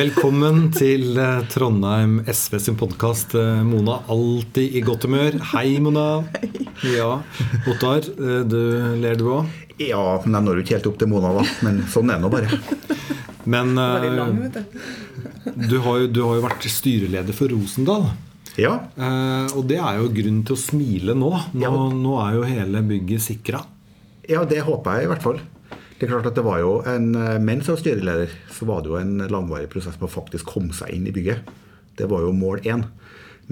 Velkommen til eh, Trondheim SV sin podkast. Mona, alltid i godt humør. Hei, Mona. Hei. Ja. Ottar, eh, du ler du òg? Ja, men jeg når jo ikke helt opp til Mona, da. Men sånn er det nå bare. Men lang, eh, du. du har, jo, du har jo vært styreleder for Rosendal. Ja, Eh, og det er jo grunn til å smile nå. Nå, Ja. nå er jo hele bygget sikra. ja, det håper jeg i hvert fall. Det er klart at det var jo en, eh, Mens jeg var styreleder, så var det jo en langvarig prosess med å faktisk komme seg inn i bygget. Det var jo mål én.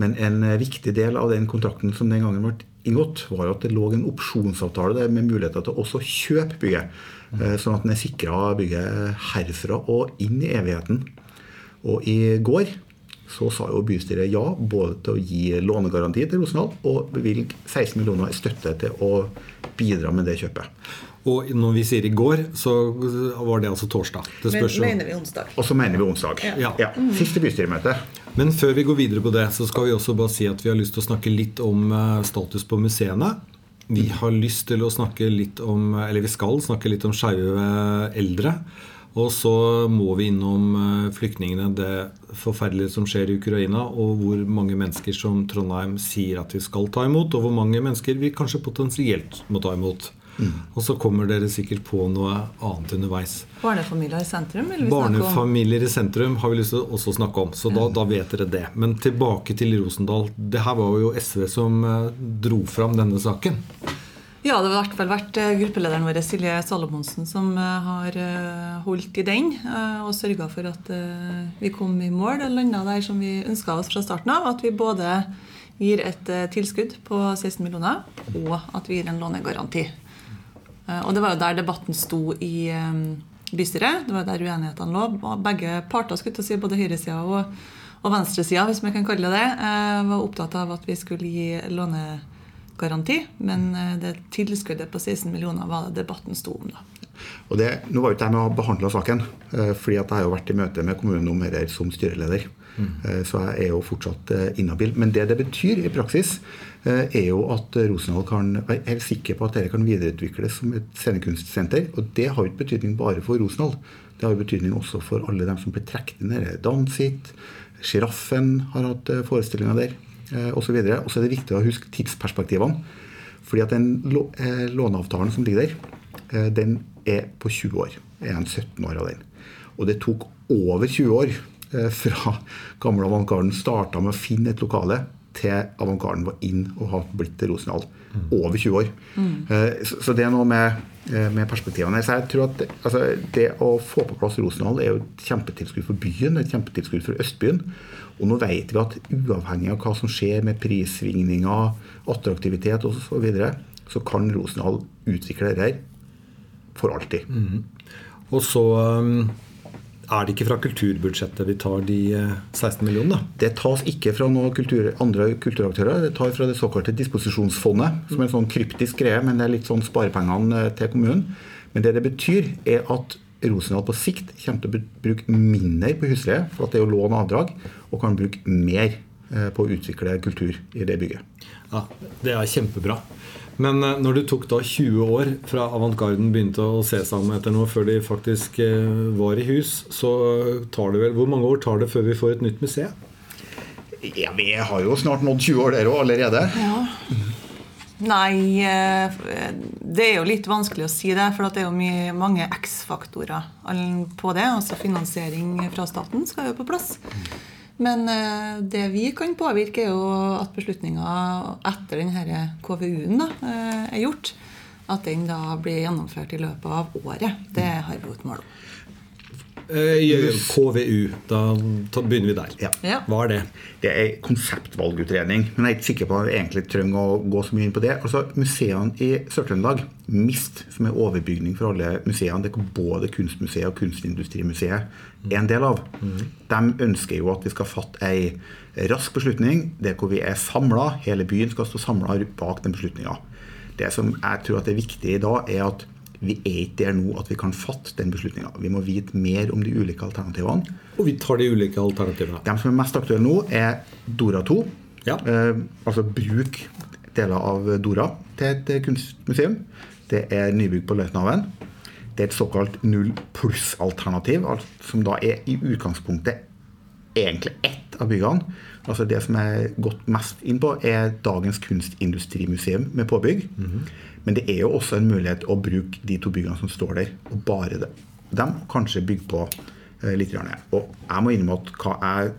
Men en eh, viktig del av den kontrakten som den gangen ble inngått, var jo at det lå en opsjonsavtale der med muligheter til å også kjøpe bygget. Eh, Sånn at en er sikra bygget herfra og inn i evigheten. Og i går så sa jo bystyret ja både til å gi lånegaranti til Rosendal og bevilge 16 millioner i støtte til å bidra med det kjøpet. Og når vi sier i går, så var det altså torsdag. Det Men spørs jo. mener vi onsdag. Og så mener vi onsdag. Ja. Siste bystyremøte. Men før vi går videre på det, så skal vi også bare si at vi har lyst til å snakke litt om eh, status på museene. Vi har lyst til å snakke litt om Eller vi skal snakke litt om skeive eldre. Og så må vi innom eh, flyktningene, det forferdelige som skjer i Ukraina, og hvor mange mennesker som Trondheim sier at vi skal ta imot, og hvor mange mennesker vi kanskje potensielt må ta imot. Og så kommer dere sikkert på noe annet underveis. Barnefamilier i sentrum? Vil vi snakke om? Barnefamilier i sentrum har vi lyst til å også snakke om, så da, da vet dere det. Men tilbake til Rosendal. Det her var jo SV som eh, dro fram denne saken. Ja, det har i hvert fall vært eh, gruppelederen vår Silje Salomonsen som eh, har holdt i den og sørga for at vi kom i mål og landa der som vi ønska oss fra starten av. At vi både gir et tilskudd på 16 millioner, og at vi gir en lånegaranti. Eh, Og det var jo der debatten sto i eh, bystyret. Det var der uenighetene lå. Og Begge parter, skulle si, både høyresida og, og venstresida, hvis man kan kalle det det, eh, var opptatt av at vi skulle gi lånegaranti. Men eh, det tilskuddet på 16 millioner var det debatten sto om, da. Og det, nå var jo ikke jeg med å behandle saken, fordi at jeg har jo vært i møte med kommunen om dette som styreleder. Eh, Så jeg er jo fortsatt eh, inhabil. Men det det betyr i praksis, eh, er jo at Rosendal kan være helt sikker på at dette kan videreutvikles som et scenekunstsenter. Og det har jo ikke betydning bare for Rosendal. Det har jo betydning også for alle dem som ble trukket inn her. Dansit, Sjiraffen har hatt forestillinger der, osv. Og så er det viktig å huske tidsperspektivene. Fordi at den låneavtalen som ligger der, den er på 20 år. Er en 17 år av den. Og det tok over 20 år fra gamle Avantgarden starta med å finne et lokale, til Avantgarden var inn og har blitt til Rosendal. Over 20 år. Mm. Så så det er noe med, eh, med perspektivene her. Så jeg tror at altså, det å få på plass Rosendal er jo et kjempetilskudd for byen, et kjempetilskudd for Østbyen. Og nå vet vi at uavhengig av hva som skjer med prissvingninger, attraktivitet osv., så, videre, så kan Rosendal utvikle dette for alltid. Og så um, er det ikke fra kulturbudsjettet vi tar de eh, 16 millionene. Det tas ikke fra noen kultur, andre kulturaktører, det tar fra det såkalte disposisjonsfondet, som er en sånn kryptisk greie, men det er litt sånn sparepengene eh, til kommunen. Men det det betyr, er at Rosendal på sikt kommer til å bruke mindre på husleie, for at det er jo lån og avdrag, og kan bruke mer eh, på å utvikle kultur i det bygget. Ja, Det er kjempebra. Men eh, når det tok da 20 år fra Avantgarden begynte å se seg om etter noe, før de faktisk eh, var i hus, så tar det vel Hvor mange år tar det før vi får et nytt museum? Ja, Vi har jo snart nådd 20 år der òg allerede. Ja. Nei, eh, det er jo litt vanskelig å si det. For det er jo mye, mange X-faktorer på det. Altså finansiering fra staten skal jo på plass. Men eh, det vi kan påvirke, er jo at beslutninga etter denne KVU-en eh, er gjort. At den da blir gjennomført i løpet av året. Det har vi et mål om. Eh, KVU. Da begynner vi der. Ja. Hva er det? Det er konseptvalgutredning, men jeg er ikke sikker på at vi egentlig trenger å gå så mye inn på det. Altså, Museene i Sør-Trøndelag, MIST, som er overbygning for alle museene, det er både Kunstmuseet og Kunstindustrimuseet er en del av, de ønsker jo at vi skal fatte ei rask beslutning der hvor vi er samla, hele byen skal stå samla bak den beslutninga. Det som jeg tror at er viktig i dag, er at vi er ikke der nå at vi kan fatte den beslutninga. Vi må vite mer om de ulike alternativene. Og vi tar de ulike alternativene. De som er mest aktuelle nå, er Dora 2. Ja. Eh, altså bruk deler av Dora til et eh, kunstmuseum. Det er nybygg på Løitenhaven. Det er et såkalt null pluss-alternativ, som da er i utgangspunktet egentlig ett av byggene. Altså Det som er gått mest inn på, er dagens kunstindustrimuseum med påbygg. Mm -hmm. Men det er jo også en mulighet å bruke de to byggene som står der, og bare det. dem kanskje bygge på eh, litt. Gjerne. Og jeg må innrømme at hva jeg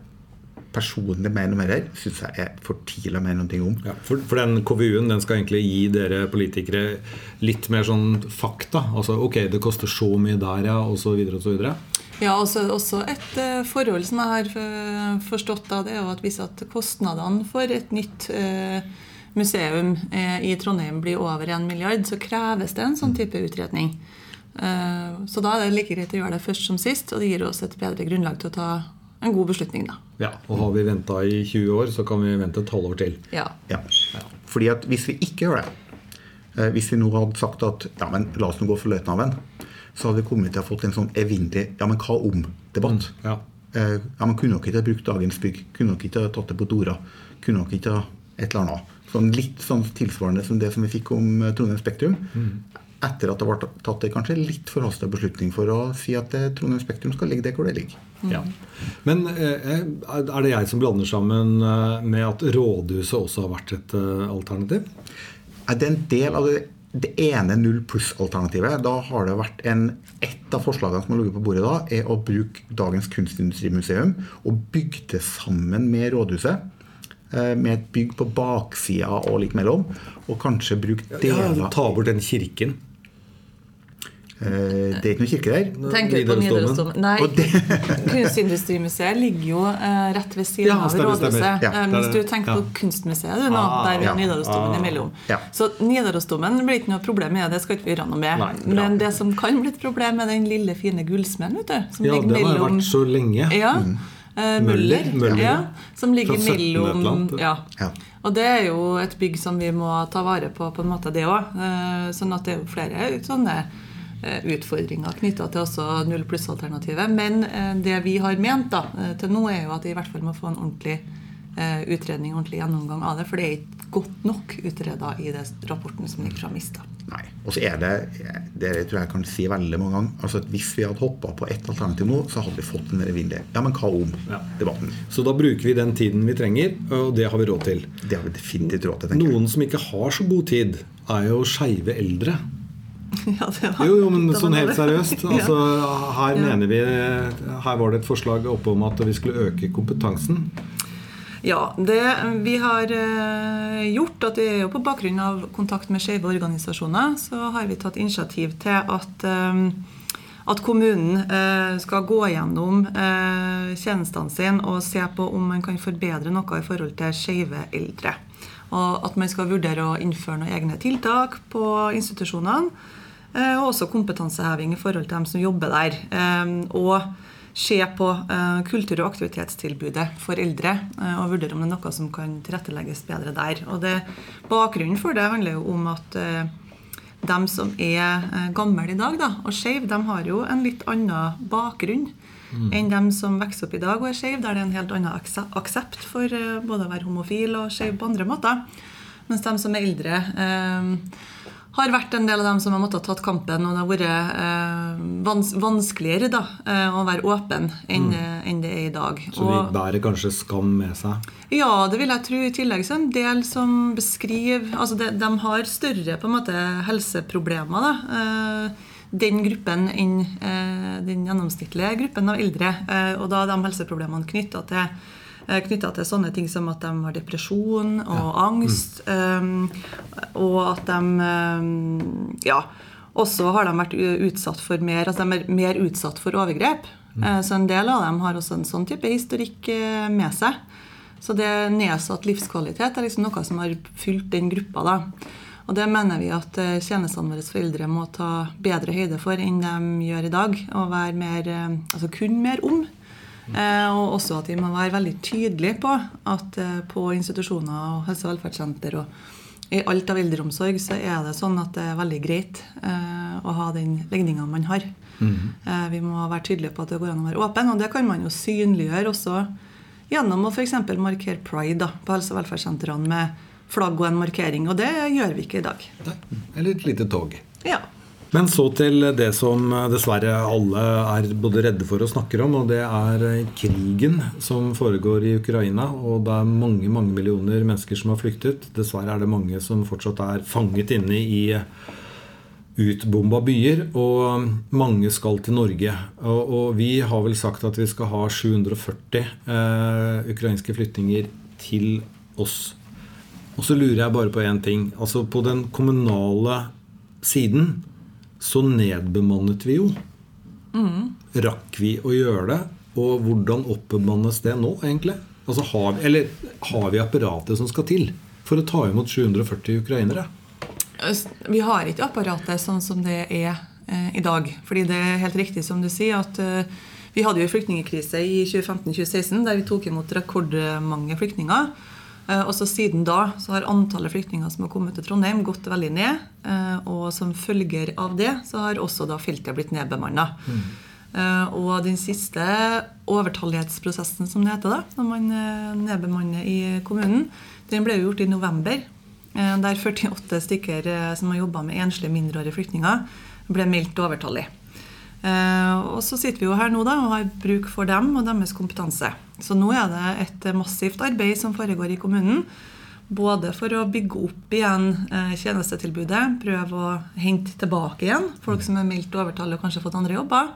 personlig mener noe mer her, syns jeg er for tidlig å mene noe om. Ja, for, for, den KVU-en den skal egentlig gi dere politikere litt mer sånn fakta? Altså ok, det koster så mye der, ja, osv. osv. Ja, også, også et uh, forhold som jeg har uh, forstått av det, er at hvis at kostnadene for et nytt uh, museum i Trondheim blir over 1 milliard, så kreves det en sånn type utredning. Så da er det like greit å gjøre det først som sist, og det gir oss et bedre grunnlag til å ta en god beslutning, da. Ja, Og har vi venta i 20 år, så kan vi vente 12 år til. Ja. ja. Fordi at hvis vi ikke gjør det, eh, hvis vi nå hadde sagt at ja, men la oss nå gå for Løitenhaven, så hadde vi kommet til å fått en sånn evinnelig ja, men hva om-debatt. Mm, ja. Eh, ja, men Kunne nok ikke ha brukt dagens bygg? Kunne nok ikke ha tatt det på Dora? Kunne nok ikke ha et eller annet? Sånn litt sånn tilsvarende som det som vi fikk om eh, Trondheim Spektrum. Mm etter at det ble tatt en kanskje litt forhasta beslutning for å si at eh, Trondheim Spektrum skal ligge der hvor det ligger. Mm. Ja. Men eh, er det jeg som blander sammen med at rådhuset også har vært et alternativ? Det er en del av det, det ene null pluss-alternativet. Da har det vært en, Et av forslagene som har ligget på bordet da, er å bruke dagens kunstindustrimuseum og bygge det sammen med rådhuset med et bygg på baksida og litt mellom. Og kanskje bruke deler ja, Ta bort den kirken. Eh, det er ikke noe kirke der. Tenker du på Nidarosdomen? Nei. Kunstindustrimuseet ligger jo eh, rett ved siden ja, av rådhuset. Ja, Mens du tenker ja. på Kunstmuseet du nå, ah, der er Nidarosdomen ah, imellom. Så Nidarosdomen blir ikke noe problem med, det skal ikke vi gjøre noe med. Nei, Men det som kan bli et problem, er den lille, fine gullsmeden. Som ja, den har vært så lenge. Ja. Mm. Uh, Møller, Møller ja, som ligger mellom ja. Og det er jo et bygg som vi må ta vare på, på en måte, det òg. Eh, sånn at det er jo flere sånne Eh, utfordringer knytta til også null pluss-alternativet. Men eh, det vi har ment da, eh, til nå, er jo at vi i hvert fall må få en ordentlig utredning ordentlig gjennomgang av det. For det er ikke godt nok utreda i det rapporten som ligger fra MISTA. Nei, og så er det det tror jeg kan si veldig mange ganger, altså at hvis vi hadde hoppa på ett alternativ nå, så hadde vi fått den evinnelige Ja, men hva om-debatten. Så da bruker vi den tiden vi trenger, og det har vi råd til. Det har vi definitivt råd til, tenker jeg. Noen som ikke har så god tid, er jo skeive eldre. Ja, var, jo, jo, men sånn helt seriøst. Altså, her ja. mener vi Her var det et forslag oppe om at vi skulle øke kompetansen. Ja, det vi har uh, gjort, at det er jo på bakgrunn av kontakt med skeive organisasjoner, så har vi tatt initiativ til at, um, at kommunen uh, skal gå gjennom tjenestene sine og se på om man kan forbedre noe i forhold til skeive eldre. Og at man skal vurdere å innføre noen egne tiltak på institusjonene. Eh, og også kompetanseheving i forhold til dem som jobber der. Eh, og se på uh, kultur- og aktivitetstilbudet for eldre og vurdere om det er noe som kan tilrettelegges bedre der. Og det, Bakgrunnen for det handler jo om at de som er gamle i dag da, og skeive, de har jo en litt annen bakgrunn mm. enn de som vokser opp i dag og er skeive, der det er en helt annen aksept for både å være homofil og skeiv på andre måter. Mens de som er eldre eh, har vært en del av dem som har måttet ha tatt kampen, og det har vært eh, vans vanskeligere da, eh, å være åpen enn, mm. Eh, enn, det er i dag. Så de bærer kanskje skam med seg? Ja, det vil jeg tro. I tillegg så en del som beskriver altså de, de har større på en måte helseproblemer. da, eh, den gruppen enn eh, den gjennomsnittlige gruppen av eldre. Eh, og da er de helseproblemene knytta til knytta til sånne ting som at de har depresjon og ja. angst. Mm. og at de um, ja, også har de vært utsatt for mer, altså de er mer utsatt for overgrep. Mm. Eh, så en del av dem har også en sånn type historikk med seg. Så det nedsatt livskvalitet er liksom noe som har fylt den gruppa. da. Og det mener vi at tjenestene våre foreldre må ta bedre høyde for enn de gjør i dag. Og være mer, altså kun mer om. Eh, og også at vi må være veldig tydelige på at eh, på institusjoner og helse- og velferdssenter og i alt av eldreomsorg så er det sånn at det er veldig greit eh, å ha den legninga man har. Mm. vi må være tydelige på at det går an å være åpen, og det kan man jo synliggjøre også gjennom å f.eks. markere pride da, på helse- og velferdssentrene med flagg og en markering. Og det gjør vi ikke i dag. Eller et lite tog. Ja. Men så til det som dessverre alle er både redde for og snakker om, og det er krigen som foregår i Ukraina. Og det er mange mange millioner mennesker som har flyktet. Dessverre er det mange som fortsatt er fanget inne i utbomba byer. Og mange skal til Norge. Og, og, vi har vel sagt at vi skal ha 740 eh, ukrainske flyktninger til oss. Og så lurer jeg bare på én ting. Altså På den kommunale siden så nedbemannet vi jo. Mm. Rakk vi å gjøre det? Og hvordan oppbemannes det nå, egentlig? Altså har vi, eller har vi apparatet som skal til for å ta imot 740 ukrainere? Vi har ikke apparatet sånn som det er eh, i dag. Fordi det er helt riktig som du sier, at eh, vi hadde jo flyktningkrise i 2015-2016 der vi tok imot rekordmange flyktninger. Eh, og så Siden da så har antallet flyktninger som har kommet til Trondheim, gått veldig ned. Eh, og som følger av det så har også da feltet blitt nedbemanna. Mm. Eh, og den siste overtallighetsprosessen, som det heter da, når man nedbemanner i kommunen, den ble gjort i november. Der 48 stykker som har jobba med enslige mindreårige flyktninger, ble meldt overtallig. Eh, og så sitter vi jo her nå da, og har bruk for dem og deres kompetanse. Så nå er det et massivt arbeid som foregår i kommunen. Både for å bygge opp igjen eh, tjenestetilbudet, prøve å hente tilbake igjen folk som er meldt overtallet og kanskje fått andre jobber.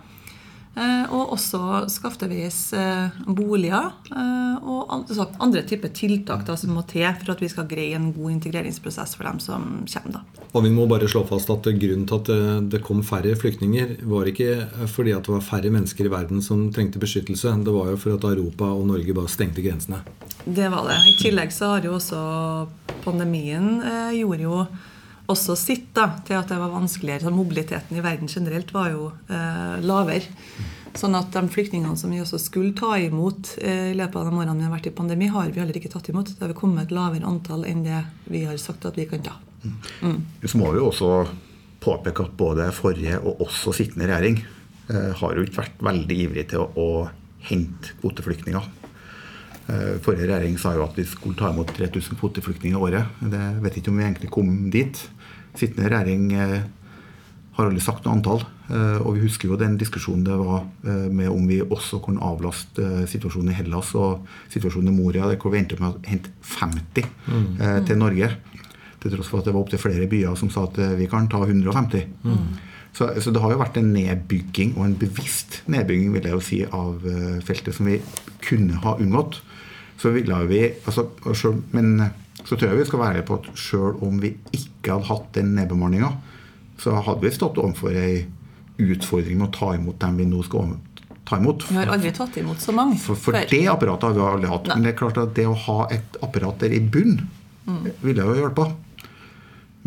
Eh, og også skaftevis eh, boliger eh, og altså andre typer tiltak da, som må til for at vi skal greie en god integreringsprosess for dem som kommer. Da. Og Vi må bare slå fast at grunnen til at det kom færre flyktninger, var ikke fordi at det var færre mennesker i verden som trengte beskyttelse. Det var jo for at Europa og Norge bare stengte grensene. Det var det. I tillegg så har jo også pandemien eh, gjorde jo også sitt da, til at det var vanskeligere. Så mobiliteten i verden generelt var jo eh, lavere. Sånn at de flyktningene som vi også skulle ta imot eh, i løpet av de årene vi har vært i pandemi, har vi heller ikke tatt imot. Det har kommet et lavere antall enn det vi har sagt at vi kan ta. Mm. Så må vi også påpeke at både forrige og også sittende regjering eh, har jo ikke vært veldig ivrig til å, å hente kvoteflyktninger. Eh, forrige regjering sa jo at vi skulle ta imot 3000 kvoteflyktninger i året. Det vet ikke om vi egentlig kom dit. Sittende regjering eh, har aldri sagt noe antall. Eh, og vi husker jo den diskusjonen det var med om vi også kunne avlaste situasjonen i Hellas og situasjonen i Moria, hvor vi endte med å hente 50 mm. til Norge. Til tross for at det var opptil flere byer som sa at vi kan ta 150. Mm. Så, så, det har jo vært en nedbygging, og en bevisst nedbygging vil jeg jo si, av feltet som vi kunne ha unngått så ville vi altså, selv, Men så tror jeg vi skal være på at sjøl om vi ikke hadde hatt den nedbemanninga, så hadde vi stått overfor ei utfordring med å ta imot dem vi nå skal ta imot. Vi har aldri tatt imot så mange For, for det apparatet har vi aldri hatt. Nei. Men det er klart at det å ha et apparat der i bunn mm. ville jo hjelpa.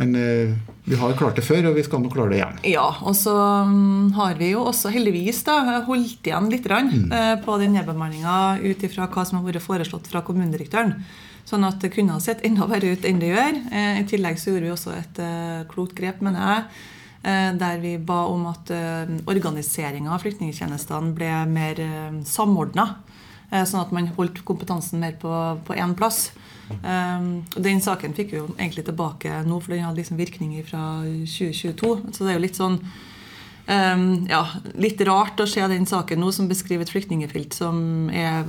Men eh, vi har klart det før, og vi skal nok klare det igjen. Ja, og så um, har vi jo også heldigvis da, holdt igjen litt mm. eh, på den nedbemanninga ut ifra hva som har vært foreslått fra kommunedirektøren. Sånn at det kunne ha sett enda verre ut enn det gjør. Eh, I tillegg så gjorde vi også et eh, klokt grep, mener jeg, der vi ba om at organiseringa av flyktningtjenestene ble mer samordna. Eh, sånn at man holdt kompetansen mer på én plass. Um, den saken fikk vi jo egentlig tilbake nå, for den hadde liksom virkning fra 2022. Så det er jo litt sånn um, ja, litt rart å se den saken nå som beskriver et flyktningfelt som er,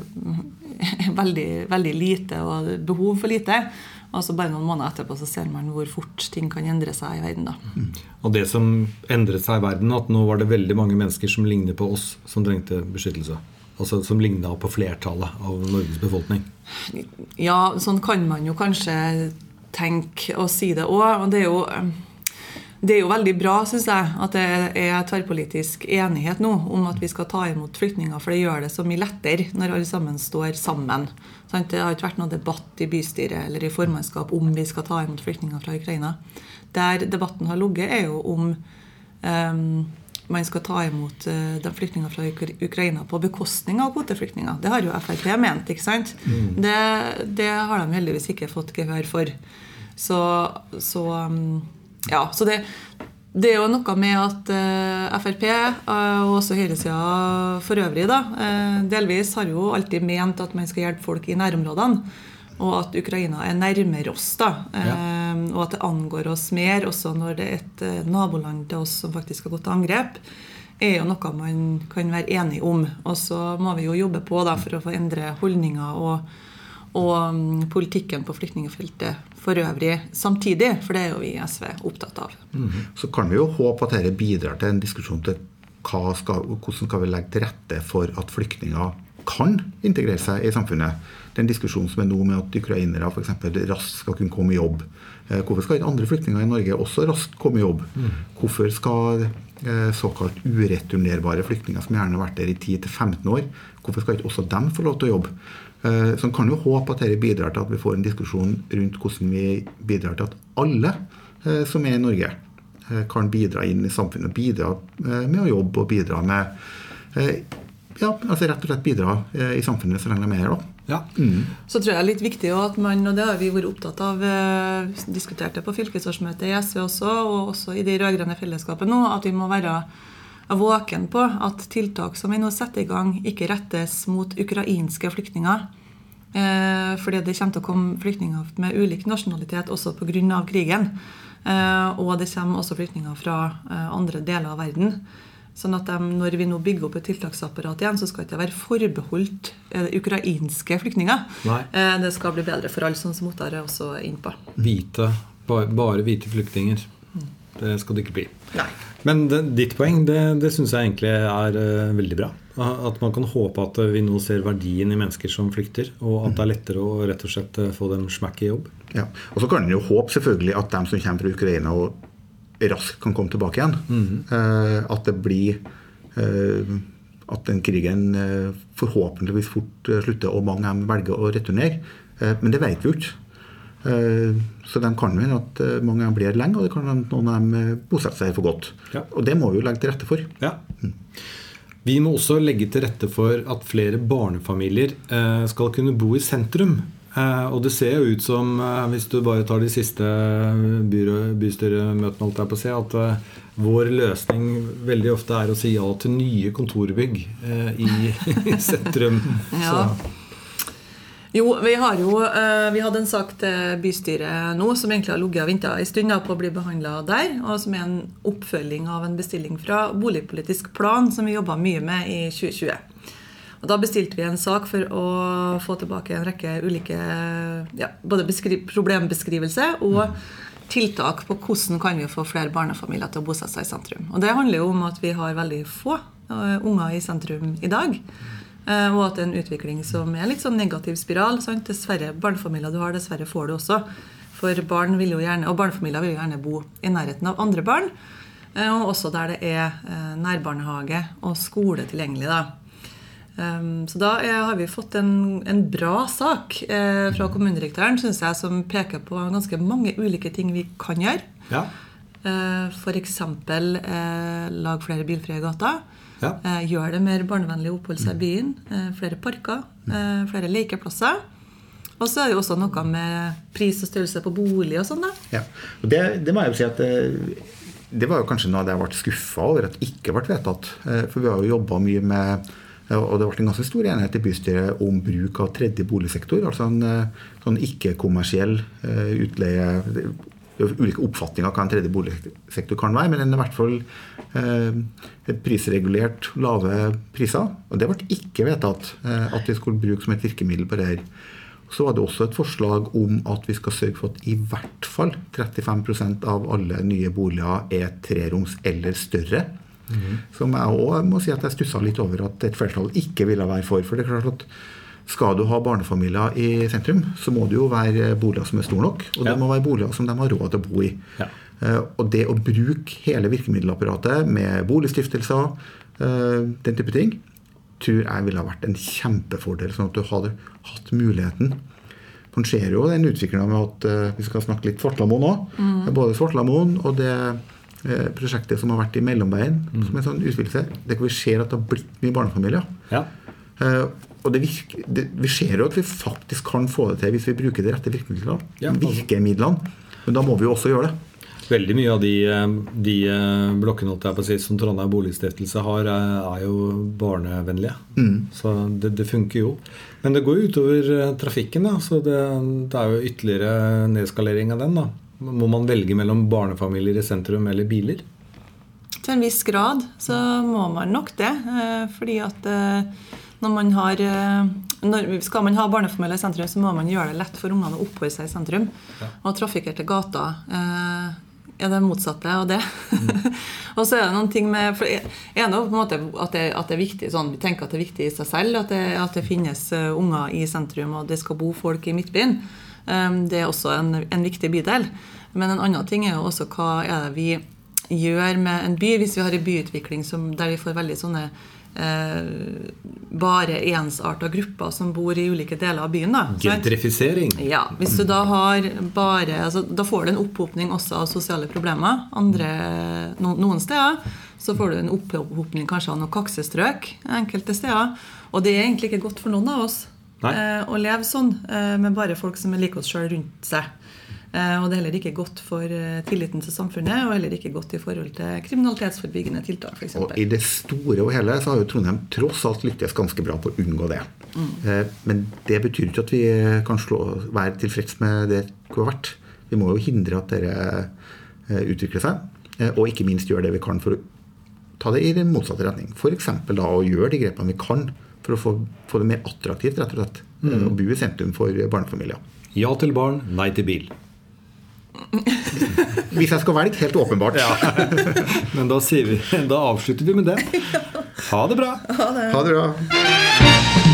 er veldig, veldig, lite og behov for lite. Og så bare noen måneder etterpå så ser man hvor fort ting kan endre seg i verden. da. Mm. Og det som endret seg i verden, at nå var det veldig mange mennesker som ligner på oss, som trengte beskyttelse. Altså Som ligna på flertallet av Norges befolkning? Ja, sånn kan man jo kanskje tenke og si det òg. Og det er jo det er jo veldig bra synes jeg, at det er tverrpolitisk enighet nå om at vi skal ta imot flyktninger, for det gjør det så mye lettere når alle sammen står sammen. Det har ikke vært noen debatt i bystyret eller i formannskap om vi skal ta imot flyktninger fra Ukraina. Der debatten har ligget, er jo om um, man skal ta imot uh, de flyktningene fra Ukraina på bekostning av kvoteflyktninger. Det har jo Frp ment. ikke sant? Mm. Det, det, har de heldigvis ikke fått gehør for. Så, så um, ja, så det, det, er jo noe med at uh, Frp, uh, og også høyresida for øvrig, da, delvis har jo alltid ment at man skal hjelpe folk i nærområdene. og at Ukraina er nærmere oss. da, Ja. Eh, Og at det angår oss mer, også når det er et eh, naboland til oss som faktisk har gått til angrep, er jo noe man kan være enig om. Og så må vi jo jobbe på da, for å få endre holdninger og, og mm, politikken på flyktningfeltet for øvrig samtidig, for det er jo vi i SV opptatt av. Så kan vi jo håpe at dette bidrar til en diskusjon til skal, hvordan skal vi legge til rette for at flyktninger kan integrere seg i samfunnet. Den diskusjonen som er nå med at ukrainere eksempel, raskt skal kunne komme i jobb. Eh, Hvorfor skal ikke andre flyktninger i Norge også raskt komme i jobb? Hvorfor skal eh, såkalt ureturnerbare flyktninger som gjerne har vært der i 10-15 år, hvorfor skal ikke også dem få lov til å jobbe? Eh, Så en kan jo håpe at dette bidrar til at vi får en diskusjon rundt hvordan vi bidrar til at alle som er i Norge, kan bidra inn i samfunnet. Bidra med å jobbe og bidra med Ja, altså rett og slett bidra i samfunnet så lenge de er her, da. Ja. Så tror jeg det er litt viktig at man, og det har vi vært opptatt av, eh, diskutert det på fylkesårsmøtet i SV også, og også i de rød-grønne fellesskapet nå, at vi må være våken på at tiltak som vi nå setter i gang, ikke rettes mot ukrainske flyktninger. Eh, fordi det kommer til å komme flyktninger med ulik nasjonalitet også pga. krigen. Eh, og det kommer også flyktninger fra eh, andre deler av verden. Sånn at de, når vi nå bygger opp et tiltaksapparat igjen, så skal det ikke være forbeholdt eh, ukrainske flyktninger. Nei. Eh, det skal bli bedre for alle, sånn som Ottar er også inne på. Hvite, bare, bare hvite flyktninger. Det skal det ikke bli. Nei. Men det, ditt poeng det, det syns jeg egentlig er uh, veldig bra. At man kan håpe at vi nå ser verdien i mennesker som flykter, og at det er lettere å rett og slett få dem smakk i jobb. Ja. Og så kan en jo håpe selvfølgelig at de som kommer fra Ukraina og raskt kan komme tilbake igjen. eh, at det blir eh, At den krigen eh, forhåpentligvis fort slutter, og mange av dem velger å returnere. Men det vet vi jo ikke. Eh, så de kan jo at mange av dem blir lenge, og det kan noen av dem bosette seg for godt. Ja. Og det må vi jo legge til rette for. Ja. Vi må også legge til rette for at flere barnefamilier eh, skal kunne bo i sentrum. Eh, og det ser jo ut som, eh, hvis du bare tar de siste bystyremøtene, holdt jeg på å si, at eh, vår løsning veldig ofte er å si ja til nye kontorbygg eh, i, sentrum. Ja. Jo, vi har jo eh, Vi hadde en sak til bystyret nå som egentlig har ligget og venta en stund på å bli behandla der, og som er en oppfølging av en bestilling fra boligpolitisk plan som vi jobba mye med i 2020. Og Da bestilte vi en sak for å få tilbake en rekke ulike ja, både problembeskrivelse og tiltak på hvordan kan vi få flere barnefamilier til å bosette seg i sentrum. Og Det handler jo om at vi har veldig få eh, unger i sentrum i dag. Eh, Og at det er en utvikling som er litt sånn negativ spiral. Sant? Dessverre, barnefamilier du har, dessverre får du også. For barn vil jo gjerne, Og barnefamilier vil jo gjerne bo i nærheten av andre barn. eh, Og også der det er eh, nærbarnehage og skole tilgjengelig. da. Um, så da er, har vi fått en, en bra sak eh, fra kommunedirektøren synes jeg, som peker på ganske mange ulike ting vi kan gjøre. Ja. Eh, F.eks. Eh, lag flere bilfrie gater. Ja. Eh, gjør det mer barnevennlig å oppholde seg i byen. Eh, flere parker. Eh, flere lekeplasser. Og så er det jo også noe med pris og størrelse på bolig og sånn. da. Ja. Og det, det må jeg jo si at det, det var jo kanskje noe av det jeg ble skuffa over at ikke ble vedtatt. Eh, For vi har jo jobba mye med og det ble en ganske stor enighet i bystyret om bruk av tredje boligsektor. Altså en eh, sånn ikke-kommersiell eh, utleie Ulike oppfatninger av hva en tredje boligsektor kan være, men den er i hvert fall eh, prisregulert, lave priser. Og det ble ikke vedtatt at vi skulle bruke som et virkemiddel på det her. Så var det også et forslag om at vi skal sørge for at i hvert fall 35% av alle nye boliger er treroms eller større. Som jeg òg må si at jeg stussa litt over at et flertall ikke ville være for. For det er klart at skal du ha barnefamilier i sentrum, så må det jo være boliger som er store nok. Og Ja. det må være boliger som de har råd til å bo i. Ja. Eh, Og det å bruke hele virkemiddelapparatet med boligstiftelser, eh, den type ting, tror jeg ville ha vært en kjempefordel. Sånn at du hadde hatt muligheten. En ser jo den utviklinga med at eh, vi skal snakke litt Svartlamoen òg. Både Svartlamoen og det prosjektet som har vært i Mellomveien, som er en sånn utvidelse. Det kan vi ser at det har blitt mye barnefamilier. Ja. Uh, og det virker, det, vi ser jo at vi faktisk kan få det til hvis vi bruker de rette virkemidlene. Ja, altså- virkemidlene. Men da må vi jo også gjøre det. Veldig mye av de, eh, de eh, blokkene som Trondheim Boligstiftelse har, er, jo barnevennlige. Så det, det funker jo. Men det går jo utover eh, trafikken, da. Så det, det er jo ytterligere nedskalering av den. da. Må man velge mellom barnefamilier i sentrum eller biler? Til en viss grad så må man nok det. eh, Fordi at eh, når man har eh, når, Skal man ha barnefamilier i sentrum, så må man gjøre det lett for ungene å oppholde seg i sentrum. Og trafikkerte gater eh, er det motsatte av det. og så er det noen ting med for er på en måte at det, at det er viktig sånn, Vi tenker at det er viktig i seg selv at det, at det finnes unger i sentrum, og det skal bo folk i Midtbyen. Um, det er også en, en viktig bydel. Men en annen ting er jo også hva er det vi gjør med en by hvis vi har en byutvikling som, der vi får veldig sånne eh, bare ensarta grupper som bor i ulike deler av byen. Da? Gentrifisering. Ja, Hvis du da har bare altså, Da får du en opphopning også av sosiale problemer. Andre, no, noen steder så får du en opphopning kanskje av noen kaksestrøk enkelte steder. Og det er egentlig ikke godt for noen av oss. Eh, å leve sånn eh, med bare folk som liker oss sjøl rundt seg. Eh, og det er heller ikke godt for eh, tilliten til samfunnet, og heller ikke godt i forhold til kriminalitetsforebyggende tiltak, f.eks. Og I det store og hele så har jo Trondheim tross alt lyktes ganske bra på å unngå det. Eh, Men det betyr ikke at vi kan slå, være tilfreds med det vi har vært. Vi må jo hindre at dette eh, utvikler seg, eh, og ikke minst gjøre det vi kan for å ta det i den motsatte retning. F.eks. da å gjøre de grepene vi kan for å få, få det mer attraktivt rett og slett, mm. å bo i sentrum for barnefamilier. Ja til barn, nei til bil. Hvis jeg skal velge, helt åpenbart. Men da, sier vi, da avslutter vi med det. Ha det bra. Ha det bra.